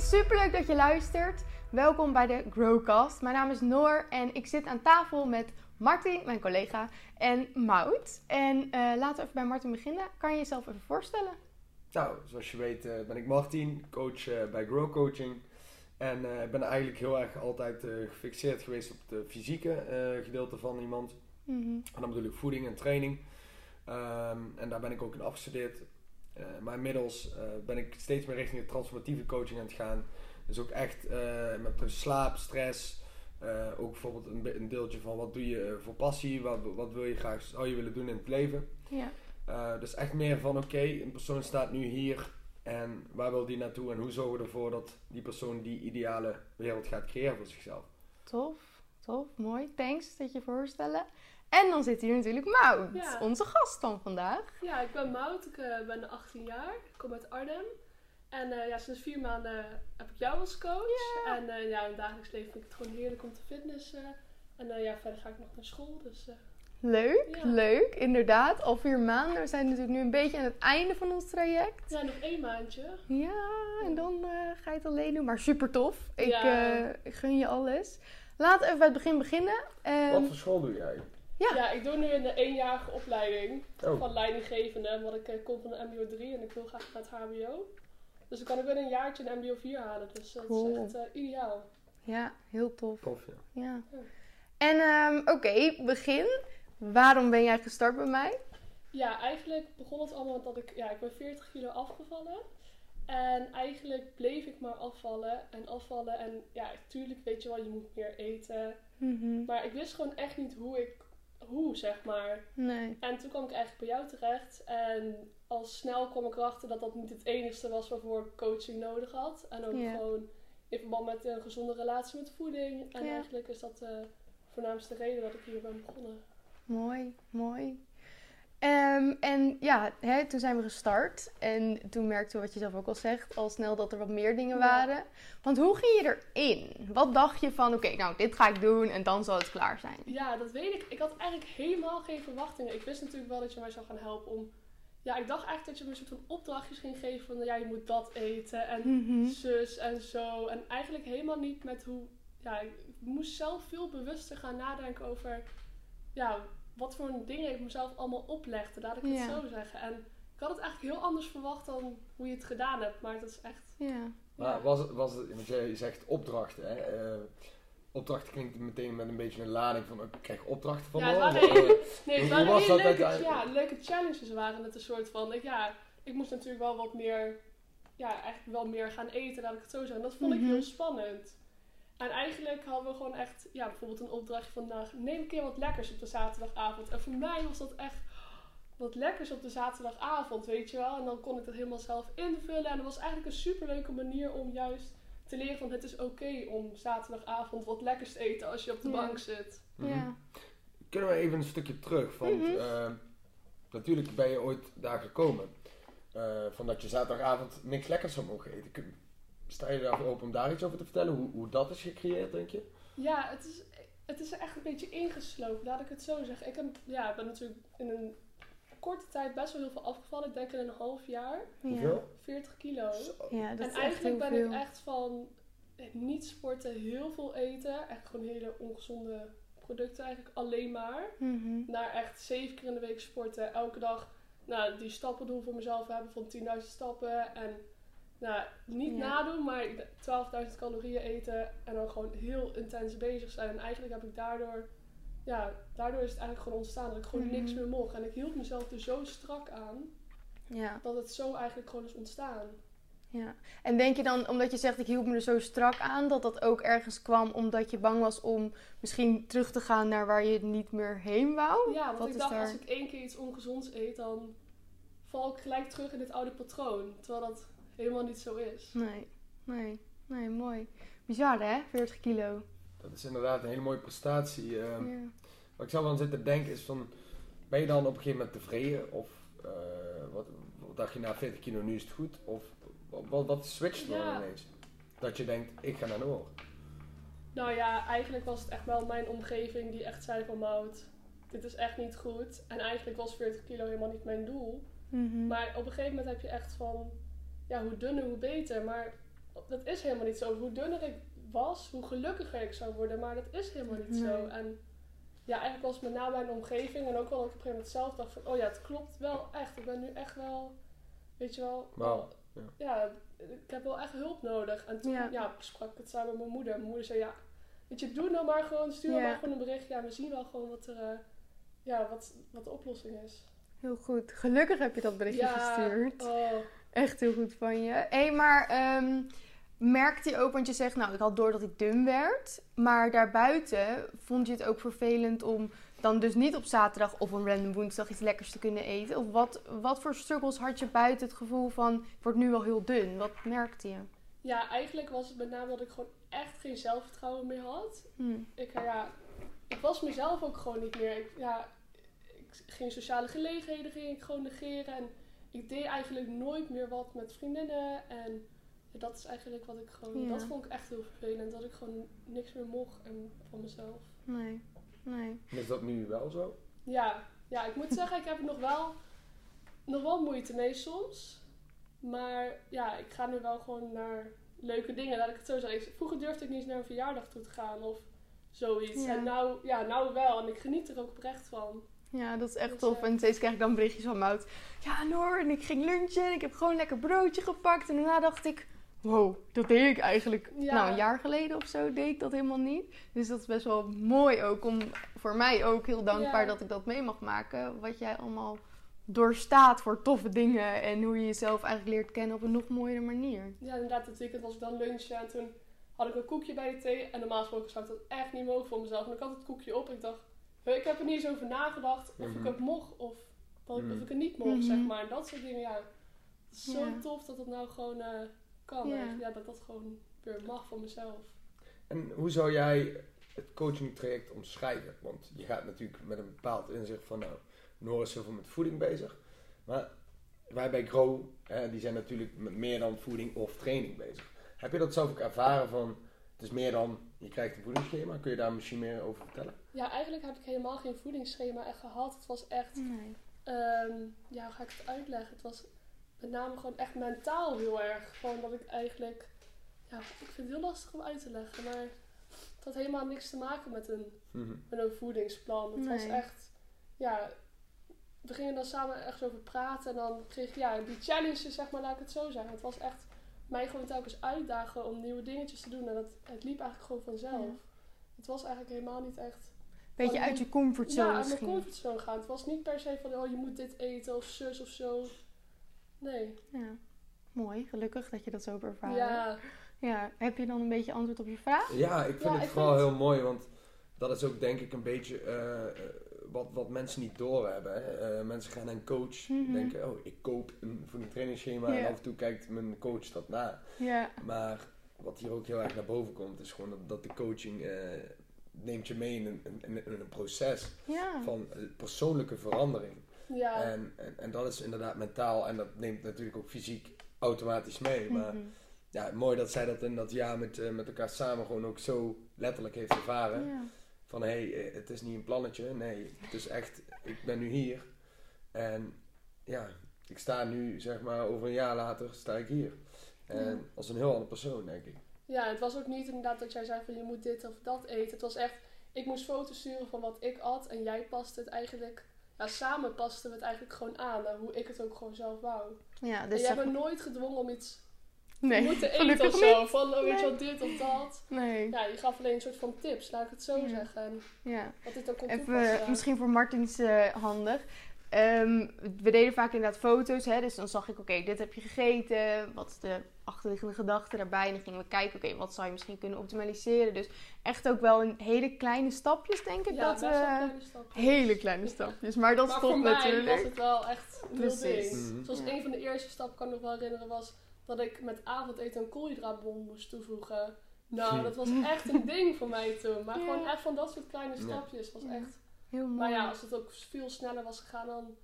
superleuk dat je luistert. Welkom bij de Growcast. Mijn naam is Noor en ik zit aan tafel met Martin, mijn collega, en Mout. En eh, laten we even bij Martin beginnen. Kan je jezelf even voorstellen? Nou, zoals je weet eh, ben ik Martin, coach eh, bij Grow Coaching. En ik ben eigenlijk heel erg altijd gefixeerd geweest op het fysieke gedeelte van iemand. Mhm. En dan bedoel ik voeding en training. Ehm, en daar ben ik ook in afgestudeerd. Eh, maar inmiddels eh, ben ik steeds meer richting de transformatieve coaching aan het gaan. Dus ook echt eh, met slaap, stress. ook bijvoorbeeld een, een deeltje van wat doe je voor passie, wat, wat wil je graag, zou je willen doen in het leven. Ja. Dus echt meer van oké, een persoon staat nu hier en waar wil die naartoe en hoe zorgen we ervoor dat die persoon die ideale wereld gaat creëren voor zichzelf. Tof, tof, mooi. Thanks dat je je voorstellen. En dan zit hier natuurlijk Mout, Ja. onze gast van vandaag. Ja, ik ben Mout, ik eh, ben 18 jaar, ik kom uit Arnhem. En eh, ja, sinds vier maanden heb ik jou als coach. Ja. En eh, ja, in het dagelijks leven vind ik het gewoon heerlijk om te fitnessen. En eh, ja, verder ga ik nog naar school, dus Leuk, Ja. leuk, inderdaad. Al vier maanden. We zijn natuurlijk nu een beetje aan het einde van ons traject. ja, nog één maandje. Ja, en dan eh, ga je het alleen doen. Maar super tof. Ik, Ja. eh, ik gun je alles. Laten we even bij het begin beginnen. Ehm, Wat voor school doe jij? Ja. Ja. ik doe nu een eenjarige opleiding Oh. van leidinggevende. Want ik eh, kom van de MBO 3 en ik wil graag naar het HBO. Dus dan kan ik binnen een jaartje een MBO 4 halen. Dus dat Cool. is echt eh, ideaal. ja, heel tof. Tof, ja. Ja. Ja. En ehm, oké, begin. Waarom ben jij gestart bij mij? Ja, eigenlijk begon het allemaal dat ik, ja, ik ben 40 kilo afgevallen. En eigenlijk bleef ik maar afvallen en afvallen. En ja, tuurlijk weet je wel, je moet meer eten. Mhm. Maar ik wist gewoon echt niet hoe ik, hoe zeg maar. Nee. En toen kwam ik eigenlijk bij jou terecht. En al snel kwam ik erachter dat dat niet het enige was waarvoor ik coaching nodig had. En ook Ja. gewoon in verband met een gezonde relatie met voeding. En Ja. eigenlijk is dat de voornaamste reden dat ik hier ben begonnen. Mooi, mooi. Ehm, en ja, hè, toen zijn we gestart. En toen merkten we, wat je zelf ook al zegt, al snel dat er wat meer dingen Ja. waren. Want hoe ging je erin? Wat dacht je van, oké, nou, dit ga ik doen en dan zal het klaar zijn? Ja, dat weet ik. Ik had eigenlijk helemaal geen verwachtingen. Ik wist natuurlijk wel dat je mij zou gaan helpen om... Ja, ik dacht eigenlijk dat je me een soort van opdrachtjes ging geven van... Ja, je moet dat eten en Mhm. zus en zo. En eigenlijk helemaal niet met hoe... Ja, ik moest zelf veel bewuster gaan nadenken over... Ja, wat voor dingen ik mezelf allemaal oplegde. Laat ik het Ja. zo zeggen. En ik had het eigenlijk heel anders verwacht dan hoe je het gedaan hebt. Maar dat is echt... Ja. Maar was het, was het, want jij zegt opdrachten, hè? Eh, opdrachten klinkt meteen met een beetje een lading van, ik krijg opdrachten van Ja, me. het waren Of, hele- eh, Nee, het Hoe waren was hele dat leuke, ja, leuke challenges waren het een soort van. Ik, ja, ik moest natuurlijk wel wat meer, ja, eigenlijk wel meer gaan eten, laat ik het zo zeggen. Dat vond Mhm. ik heel spannend. En eigenlijk hadden we gewoon echt, ja, bijvoorbeeld een opdrachtje van, nou, neem een keer wat lekkers op de zaterdagavond. En voor mij was dat echt wat lekkers op de zaterdagavond, weet je wel. En dan kon ik dat helemaal zelf invullen. En dat was eigenlijk een superleuke manier om juist te leren van, het is oké om zaterdagavond wat lekkers te eten als je op de Ja. bank zit. mhm. Ja. Kunnen we even een stukje terug? Want Mhm. eh, natuurlijk ben je ooit daar gekomen. eh, van dat je zaterdagavond niks lekkers zou mogen eten. Sta je daarvoor open om daar iets over te vertellen? Hoe, hoe dat is gecreëerd, denk je? Ja, het is, het is echt een beetje ingeslopen, laat ik het zo zeggen. Ik heb, ja, ben natuurlijk in een korte tijd best wel heel veel afgevallen. Ik denk in een half jaar. Ja. Hoeveel? 40 kilo. Zo. Ja, dat en is echt eigenlijk heel ben veel. ik echt van niet sporten, heel veel eten. Echt gewoon hele ongezonde producten eigenlijk alleen maar. Mhm. Naar echt zeven keer in de week sporten. Elke dag nou, die stappen doen voor mezelf hebben van 10.000 stappen. En nou, niet Ja. nadoen, maar 12.000 calorieën eten. En dan gewoon heel intens bezig zijn. En eigenlijk heb ik daardoor... Ja, daardoor is het eigenlijk gewoon ontstaan dat ik gewoon Mhm. niks meer mocht. En ik hield mezelf er zo strak aan Ja, dat het zo eigenlijk gewoon is ontstaan. ja. En denk je dan, omdat je zegt ik hield me er zo strak aan, dat dat ook ergens kwam omdat je bang was om misschien terug te gaan naar waar je niet meer heen wou? Ja, want Wat ik dacht daar- als ik één keer iets ongezonds eet, dan val ik gelijk terug in dit oude patroon. Terwijl dat helemaal niet zo is. Nee, nee, nee, mooi. Bizar hè, 40 kilo. Dat is inderdaad een hele mooie prestatie. eh. Ja. Wat ik zelf aan zit te denken is van... Ben je dan op een gegeven moment tevreden? Of eh, wat, wat dacht je na 40 kilo, nu is het goed? Of wat, wat, switcht er dan ineens? Dat je denkt, ik ga naar Noor. Nou ja, eigenlijk was het echt wel mijn omgeving die echt zei van Mout, dit is echt niet goed. En eigenlijk was 40 kilo helemaal niet mijn doel. Mhm. Maar op een gegeven moment heb je echt van, ja, hoe dunner, hoe beter. Maar dat is helemaal niet zo. Hoe dunner ik was, hoe gelukkiger ik zou worden. Maar dat is helemaal niet zo. En ja, eigenlijk was het met name mijn omgeving. En ook wel dat ik op een gegeven moment zelf dacht van... Oh ja, het klopt wel echt. Ik ben nu echt wel... Weet je wel... Wel- ja. ik heb wel echt hulp nodig. En toen Ja. ja. sprak ik het samen met mijn moeder. Mijn moeder zei ja... Weet je, doe nou maar gewoon. Stuur nou Ja. maar gewoon een bericht. Ja, we zien wel gewoon wat er... eh, ja, wat, wat de oplossing is. Heel goed. Gelukkig heb je dat berichtje gestuurd. Oh, Echt heel goed van je. Hé, maar ehm, merkte je ook, want je zegt, nou, ik had door dat ik dun werd. Maar daarbuiten vond je het ook vervelend om dan dus niet op zaterdag of een random woensdag iets lekkers te kunnen eten? Of wat, wat voor struggles had je buiten het gevoel van, ik word nu wel heel dun? Wat merkte je? Ja, eigenlijk was het met name dat ik gewoon echt geen zelfvertrouwen meer had. Hm. Ik, ja, ik was mezelf ook gewoon niet meer. Ik, ja, ik ging sociale gelegenheden ging ik gewoon negeren. En ik deed eigenlijk nooit meer wat met vriendinnen. En dat is eigenlijk wat ik gewoon... Ja. Dat vond ik echt heel vervelend. Dat ik gewoon niks meer mocht en van mezelf. Nee, nee. Is dat nu wel zo? Ja, ja, ik moet zeggen, ik heb er nog wel, nog wel moeite mee soms. Maar ja, ik ga nu wel gewoon naar leuke dingen. Laat ik het zo zeggen. Vroeger durfde ik niet eens naar een verjaardag toe te gaan of zoiets. Ja. En nou, ja, nou wel. En ik geniet er ook oprecht van. Ja, dat is echt Dus, tof. eh, En steeds krijg ik dan berichtjes van Mout. Ja, Noor, en ik ging lunchen en ik heb gewoon lekker broodje gepakt. En daarna dacht ik, wow, dat deed ik eigenlijk. Ja. Nou, een jaar geleden of zo deed ik dat helemaal niet. Dus dat is best wel mooi ook om, voor mij ook heel dankbaar Ja. dat ik dat mee mag maken. Wat jij allemaal doorstaat voor toffe dingen. En hoe je jezelf eigenlijk leert kennen op een nog mooiere manier. Ja, inderdaad, het weekend was ik dan lunchen en toen had ik een koekje bij de thee. En normaal gesproken zou ik dat echt niet mogen voor mezelf. En ik had het koekje op en ik dacht, "Huh, ik heb er niet eens over nagedacht of ik Mhm. het mocht of, dat ik- Mhm. of ik het niet mocht, Mhm. zeg maar. En dat soort dingen, ja. Het is zo Ja. tof dat het nou gewoon eh, kan. Ja. Ja. ja, dat dat gewoon weer mag voor mezelf. En hoe zou jij het coachingtraject omschrijven? Want je gaat natuurlijk met een bepaald inzicht van, nou, Noor is zoveel met voeding bezig. Maar wij bij Grow, hè, die zijn natuurlijk met meer dan voeding of training bezig. Heb je dat zelf ook ervaren van, het is meer dan, je krijgt een voedingsschema. Kun je daar misschien meer over vertellen? Ja, eigenlijk heb ik helemaal geen voedingsschema echt gehad. Het was echt, Nee. ehm, ja, hoe ga ik het uitleggen? Het was met name gewoon echt mentaal heel erg. Gewoon dat ik eigenlijk, ja, ik vind het heel lastig om uit te leggen. Maar het had helemaal niks te maken met een, Mhm. met een voedingsplan. Het was echt, ja, we gingen dan samen ergens over praten. En dan kreeg ik, ja, die challenges, zeg maar, laat ik het zo zeggen. Het was echt mij gewoon telkens uitdagen om nieuwe dingetjes te doen. En dat, het liep eigenlijk gewoon vanzelf. Ja. Het was eigenlijk helemaal niet echt Beetje Van uit je comfortzone ja, uit mijn comfortzone gaan. Het was niet per se van, oh, je moet dit eten of zus of zo. Nee. Ja. Mooi, gelukkig dat je dat zo hebt ervaren. Ja, Ja, heb je dan een beetje antwoord op je vraag? Ja, ik vind Ja, het ik vooral vind- heel mooi, want dat is ook denk ik een beetje eh, eh, wat, wat mensen niet doorhebben. Hè. Eh, mensen gaan naar een coach, Mhm. denken, oh, ik koop een voedingtrainingsschema Ja. en af en toe kijkt mijn coach dat na. Maar wat hier ook heel erg naar boven komt, is gewoon dat, dat de coaching eh, neemt je mee in een, in, in een proces van eh, persoonlijke verandering. En, en, en dat is inderdaad mentaal en dat neemt natuurlijk ook fysiek automatisch mee. Maar Mhm. ja, mooi dat zij dat in dat jaar met, met elkaar samen gewoon ook zo letterlijk heeft ervaren. Van hé, hey, eh, het is niet een plannetje. Nee, het is echt, ik ben nu hier. En ja, ik sta nu, zeg maar, over een jaar later sta ik hier. En Ja. als een heel andere persoon, denk ik. ja, het was ook niet inderdaad dat jij zei van, je moet dit of dat eten. Het was echt, ik moest foto's sturen van wat ik at. En jij paste het eigenlijk, ja, samen pasten we het eigenlijk gewoon aan. Naar hoe ik het ook gewoon zelf wou. Ja, en dus jij zeg- hebt me nooit gedwongen om iets nee, te moeten eten of zo. niet. Van, oh, weet je Nee. wel, dit of dat. Nee, Ja, je gaf alleen een soort van tips, laat ik het zo Ja. zeggen. En ja. wat dit ook kon Even toepassen. eh, misschien voor Martins eh, handig. Ehm, we deden vaak inderdaad foto's, hè, dus dan zag ik, oké, dit heb je gegeten, wat is de achterliggende gedachte daarbij? En dan gingen we kijken, oké, wat zou je misschien kunnen optimaliseren? Dus echt ook wel in hele kleine stapjes, denk ik, ja, dat we... kleine stappen. Hele kleine stapjes, maar dat maar top voor mij natuurlijk. was het wel echt Precies. ding. Mhm. Zoals Ja. een van de eerste stappen, kan ik nog wel herinneren, was dat ik met avondeten een koolhydraatbom moest toevoegen. Nou, Hm. dat was echt een ding voor mij toen. Maar Ja. gewoon echt van dat soort kleine stapjes was Ja. echt... Heel mooi. Maar ja, als het ook veel sneller was gegaan, dan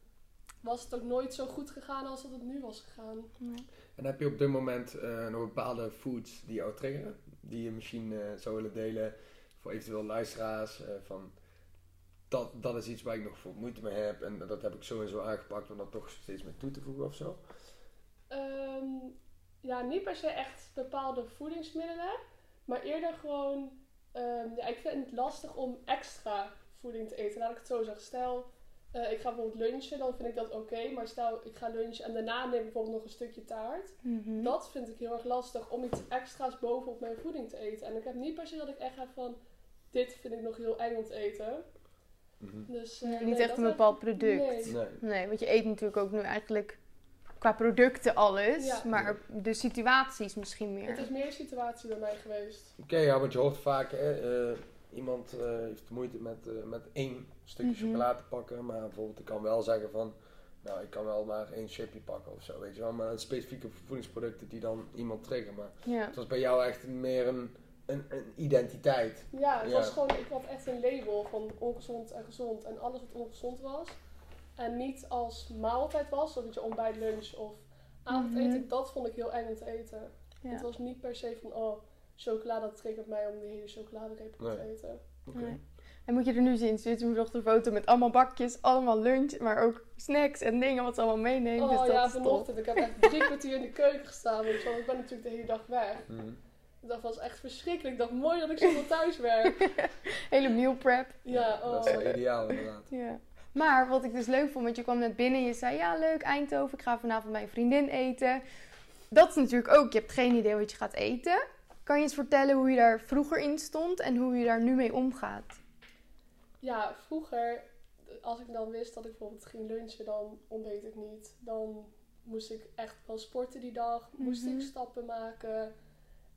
was het ook nooit zo goed gegaan als dat het nu was gegaan. Nee. En heb je op dit moment eh, nog bepaalde foods die jou triggeren? Die je misschien eh, zou willen delen voor eventueel luisteraars? eh, van dat, dat is iets waar ik nog voor moeite mee heb en dat heb ik zo en zo aangepakt om dat toch steeds meer toe te voegen of zo? Ehm, ja, niet per se echt bepaalde voedingsmiddelen, maar eerder gewoon, ehm, ja, ik vind het lastig om extra voeding te eten. Laat ik het zo zeggen. Stel, eh, ik ga bijvoorbeeld lunchen, dan vind ik dat oké. maar stel, ik ga lunchen en daarna neem ik bijvoorbeeld nog een stukje taart. Mhm. Dat vind ik heel erg lastig om iets extra's bovenop mijn voeding te eten. En ik heb niet per se dat ik echt heb van, dit vind ik nog heel eng om te eten. Mhm. Dus, eh, Nee, nee, niet echt een bepaald product. Nee. Nee. Nee, want je eet natuurlijk ook nu eigenlijk qua producten alles. Ja. Maar de situaties misschien meer. Het is meer een situatie bij mij geweest. Oké, ja, want je hoort vaak, hè, eh, iemand eh, heeft moeite met, eh, met één stukje Mhm. chocolade te pakken, maar bijvoorbeeld ik kan wel zeggen van, nou ik kan wel maar één chipje pakken of zo, weet je wel, maar een specifieke voedingsproducten die dan iemand triggeren, maar Ja. het was bij jou echt meer een, een, een identiteit. Ja, het Ja. was gewoon, ik had echt een label van ongezond en gezond. En alles wat ongezond was. En niet als maaltijd was, zoals je ontbijt, lunch of avondeten. Mhm. Dat vond ik heel eng om te eten. Ja. Het was niet per se van, oh, chocola, dat triggert mij om die hele chocoladereep Nee. te eten. Oké. Nee. En moet je er nu zien, mijn dochter een foto met allemaal bakjes, allemaal lunch, maar ook snacks en dingen wat ze allemaal meeneemt. Oh dus dat ja, vanochtend. Ik heb echt drie kwartier in de keuken gestaan. Wel. ik ben natuurlijk de hele dag weg. Mhm. Dat was echt verschrikkelijk. Ik dacht, mooi dat ik zoveel thuis werk. Hele meal prep. Ja, oh. Dat is wel ideaal inderdaad. Ja. Maar wat ik dus leuk vond, want je kwam net binnen en je zei, ja leuk Eindhoven, ik ga vanavond bij een vriendin eten. Dat is natuurlijk ook, je hebt geen idee wat je gaat eten. Kan je eens vertellen hoe je daar vroeger in stond en hoe je daar nu mee omgaat? Ja, vroeger, als ik dan wist dat ik bijvoorbeeld ging lunchen, dan ontdeed ik niet. Dan moest ik echt wel sporten die dag, moest Mhm. ik stappen maken.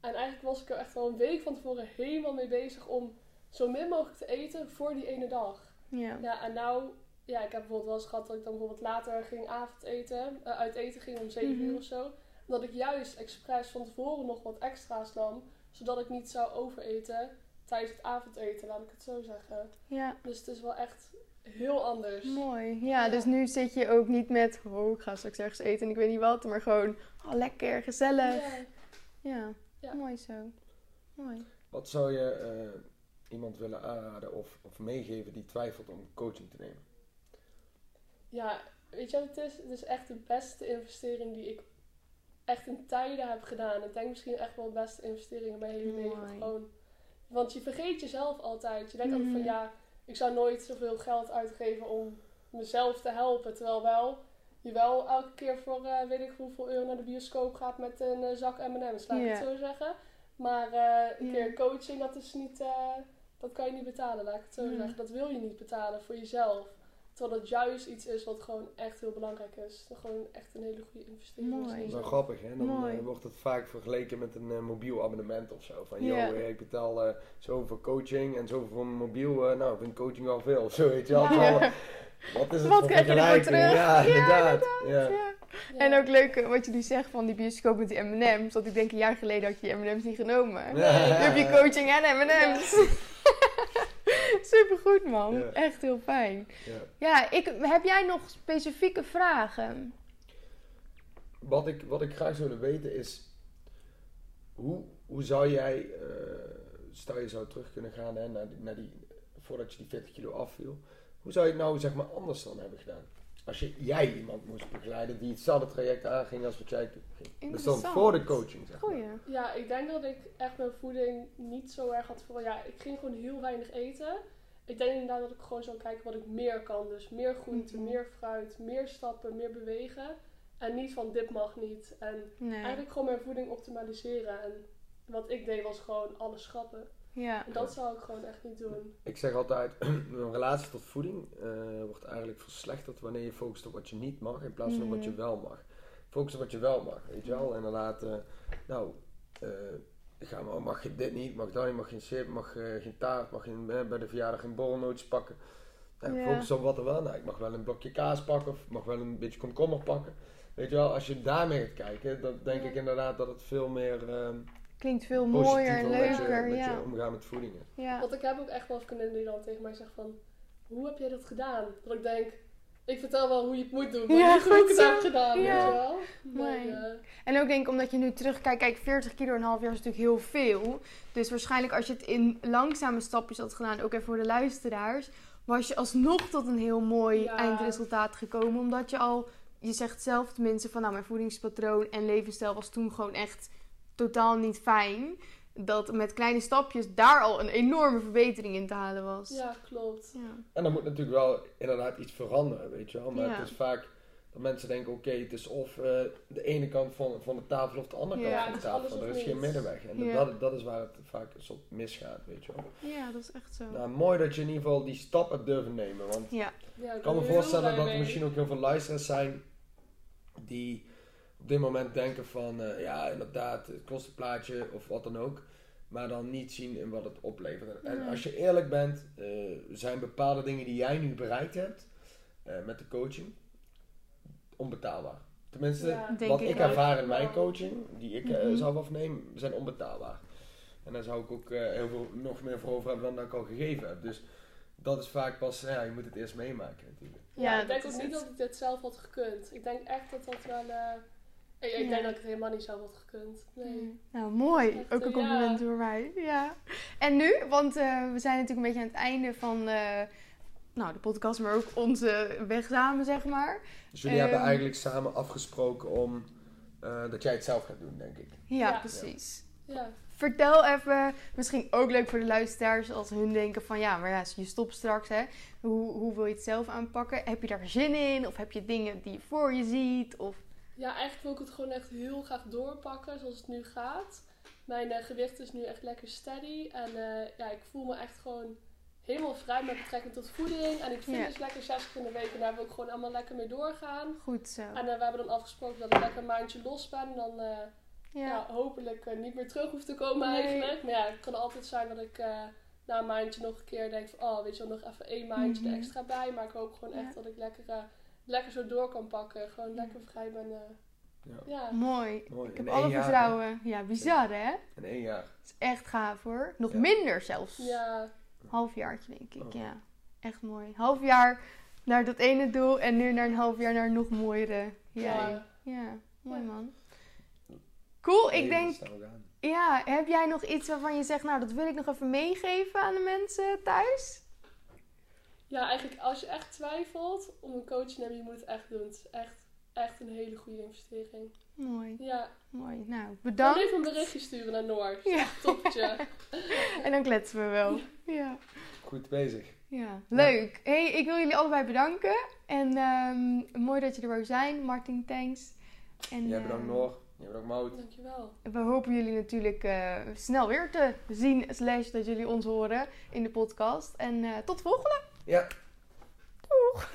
En eigenlijk was ik er echt al een week van tevoren helemaal mee bezig om zo min mogelijk te eten voor die ene dag. Ja. Ja, en nou, ja, ik heb bijvoorbeeld wel eens gehad dat ik dan bijvoorbeeld later ging avondeten, eh, uit eten ging om 7 Mhm. uur of zo. Dat ik juist expres van tevoren nog wat extra's nam, zodat ik niet zou overeten tijdens het avondeten, laat ik het zo zeggen. ja, Dus het is wel echt heel anders. mooi. Ja, dus nu zit je ook niet met, oh ik ga straks ergens eten en ik weet niet wat, maar gewoon, oh lekker, gezellig. Ja. Ja, Ja. mooi zo. Mooi. Wat zou je eh, iemand willen aanraden of, of meegeven die twijfelt om coaching te nemen? Ja, weet je wat het is? Het is echt de beste investering die ik echt in tijden heb gedaan. Ik denk misschien echt wel de beste investering in mijn hele Mooi. leven. Gewoon, want je vergeet jezelf altijd. Je denkt altijd van Mhm. ja, ik zou nooit zoveel geld uitgeven om mezelf te helpen. Terwijl wel, je wel elke keer voor eh, weet ik hoeveel euro naar de bioscoop gaat met een eh, zak M&M's, laat ik het zo zeggen. Maar eh, een keer coaching, dat is niet, dat kan je niet betalen, laat ik het zo Ja. zeggen. Dat wil je niet betalen voor jezelf. Terwijl dat juist iets is wat gewoon echt heel belangrijk is. Dat gewoon echt een hele goede investering is. Mooi. in Dat is wel grappig, hè? Dan Mooi. eh, wordt het vaak vergeleken met een eh, mobiel abonnement of zo. Van, joh, Ja. eh, ik betaal zoveel voor coaching en zoveel voor mijn mobiel. nou, ik vind coaching wel veel of zo, weet je wel. Ja. Wat is het Wat voor krijg je ervoor terug? Ja, Ja, inderdaad. Ja. Ja. Ja. En ook leuk wat je nu zegt van die bioscoop met die M&M's. Want ik denk een jaar geleden had je die M&M's niet genomen. Ja. Nu heb je coaching en M&M's. Supergoed man. Ja. Echt heel fijn. Ja. Ja, ik, heb jij nog specifieke vragen? Wat, ik, wat ik graag zou willen weten is, hoe, hoe zou jij, eh, stel je zou terug kunnen gaan hè, naar, die, naar die, voordat je die 40 kilo afviel, hoe zou je het nou zeg maar anders dan hebben gedaan? Als je, jij iemand moest begeleiden die hetzelfde traject aanging als wat jij ging. Dus dan voor de coaching zeg maar. Goeie. Ja, ik denk dat ik echt mijn voeding niet zo erg had voor. Ja, ik ging gewoon heel weinig eten. Ik denk inderdaad dat ik gewoon zou kijken wat ik meer kan. Dus meer groente, Mhm. meer fruit, meer stappen, meer bewegen. En niet van dit mag niet. En Nee. eigenlijk gewoon mijn voeding optimaliseren. En wat ik deed was gewoon alles schrappen. Ja. En dat zou ik gewoon echt niet doen. Ik zeg altijd, een relatie tot voeding eh, wordt eigenlijk verslechterd wanneer je focust op wat je niet mag in plaats van op wat je Mhm. wel mag. Focus op wat je wel mag, weet je wel. Inderdaad, eh, nou, eh, ga maar, mag je dit niet, mag dat niet, mag geen chip, mag eh, geen taart, mag geen, eh, bij de verjaardag geen borrelnootjes pakken. Nou, Ja. Focus op wat er wel, nou, ik mag wel een blokje kaas pakken of mag wel een beetje komkommer pakken. Weet je wel, als je daarmee gaat kijken, dan denk Ja. ik inderdaad dat het veel meer ehm Klinkt veel mooier en met je- leuker. met je Ja. omgaan met voeding is. Ja. Want ik heb ook echt wel vriendinnen die dan tegen mij zeggen van... Hoe heb jij dat gedaan? Dat ik denk... Ik vertel wel hoe je het moet doen. Maar Ja, niet hoe ik goed het heb gedaan, Ja. weet je wel. Mooi. En ook denk ik omdat je nu terugkijkt, kijk 40 kilo in een half jaar is natuurlijk heel veel. Dus waarschijnlijk als je het in langzame stapjes had gedaan, ook even voor de luisteraars, was je alsnog tot een heel mooi Ja. eindresultaat gekomen. Omdat je al je zegt zelf tenminste van nou, mijn voedingspatroon en levensstijl was toen gewoon echt totaal niet fijn. Dat met kleine stapjes daar al een enorme verbetering in te halen was. Ja, klopt. Ja. En dan moet natuurlijk wel inderdaad iets veranderen, weet je wel. Maar Ja. het is vaak dat mensen denken, oké, het is of eh, de ene kant van, van de tafel of de andere Ja, kant van de tafel. Er is geen middenweg. En Ja. dat, dat is waar het vaak soort misgaat, weet je wel. ja, dat is echt zo. Nou, mooi dat je in ieder geval die stap hebt durven nemen. Want ik kan me voorstellen dat er mee. misschien ook heel veel luisteraars zijn die op dit moment denken van, eh, ja, inderdaad, het kost een plaatje of wat dan ook. Maar dan niet zien in wat het oplevert. En als je eerlijk bent, eh, zijn bepaalde dingen die jij nu bereikt hebt eh, met de coaching onbetaalbaar. Tenminste, Ja. Wat ik ik ervaar in mijn coaching, die ik Mhm. zelf afneem, zijn onbetaalbaar. En daar zou ik ook eh, heel veel nog meer voor over hebben dan dat ik al gegeven heb. Dus dat is vaak pas, ja, je moet het eerst meemaken natuurlijk. Ja, Ja, ik denk ook niet het. dat ik dit zelf had gekund. Ik denk echt dat dat wel... eh, ik, ik Ja. denk dat ik het helemaal niet zelf had gekund. Nee. Nou, mooi. Echt, Ook een eh, compliment ja. voor mij. Ja. En nu, want eh, we zijn natuurlijk een beetje aan het einde van eh, nou, de podcast, maar ook onze weg samen, zeg maar. Dus jullie Ehm. hebben eigenlijk samen afgesproken om eh, dat jij het zelf gaat doen, denk ik. Ja, Ja. precies. Ja. Vertel even, misschien ook leuk voor de luisteraars, als hun denken van ja, maar ja, je stopt straks, hè. Hoe, hoe wil je het zelf aanpakken? Heb je daar zin in? Of heb je dingen die je voor je ziet? Of... ja, eigenlijk wil ik het gewoon echt heel graag doorpakken zoals het nu gaat. Mijn eh, gewicht is nu echt lekker steady. En eh, ja, ik voel me echt gewoon helemaal vrij met betrekking tot voeding. En ik vind Ja. dus lekker 60 in de week. En daar wil ik gewoon allemaal lekker mee doorgaan. Goed zo. En eh, we hebben dan afgesproken dat ik lekker een maandje los ben. En dan ja. Ja, hopelijk niet meer terug hoef te komen Nee. eigenlijk. Maar ja, het kan altijd zijn dat ik na een maandje nog een keer denk van... Oh, weet je wel, nog even één maandje Mhm. er extra bij. Maar ik hoop gewoon Ja. echt dat ik lekker, lekker zo door kan pakken. Gewoon lekker vrij ben. eh, Ja. ja. mooi. Mooi. Ik heb alle jaar, vertrouwen. Ja, bizar hè? In één jaar. Het is echt gaaf hoor. Nog Ja. minder zelfs. ja. Halfjaartje denk ik, Oh. ja. Echt mooi. Half jaar naar dat ene doel en nu naar een half jaar naar nog mooiere. Ja, Ja. ja. mooi Ja. man. Cool, ik Nee, denk, dat ja, heb jij nog iets waarvan je zegt, nou dat wil ik nog even meegeven aan de mensen thuis? Ja, eigenlijk als je echt twijfelt om een coach te nemen, je moet het echt doen. Het is echt, echt een hele goede investering. Mooi, Ja, mooi. Nou, dan bedankt. even een berichtje sturen naar Noor. Ja. toppetje. En dan kletsen we wel. Ja. Goed bezig. Ja, leuk. Hey, ik wil jullie allebei bedanken. En ehm, mooi dat je er wou zijn. Martin, thanks. En, Jij bedankt eh, Noor. Jij bedankt Mout. Dankjewel. We hopen jullie natuurlijk eh, snel weer te zien, slash dat jullie ons horen in de podcast. En eh, tot de volgende! Ja. Doch.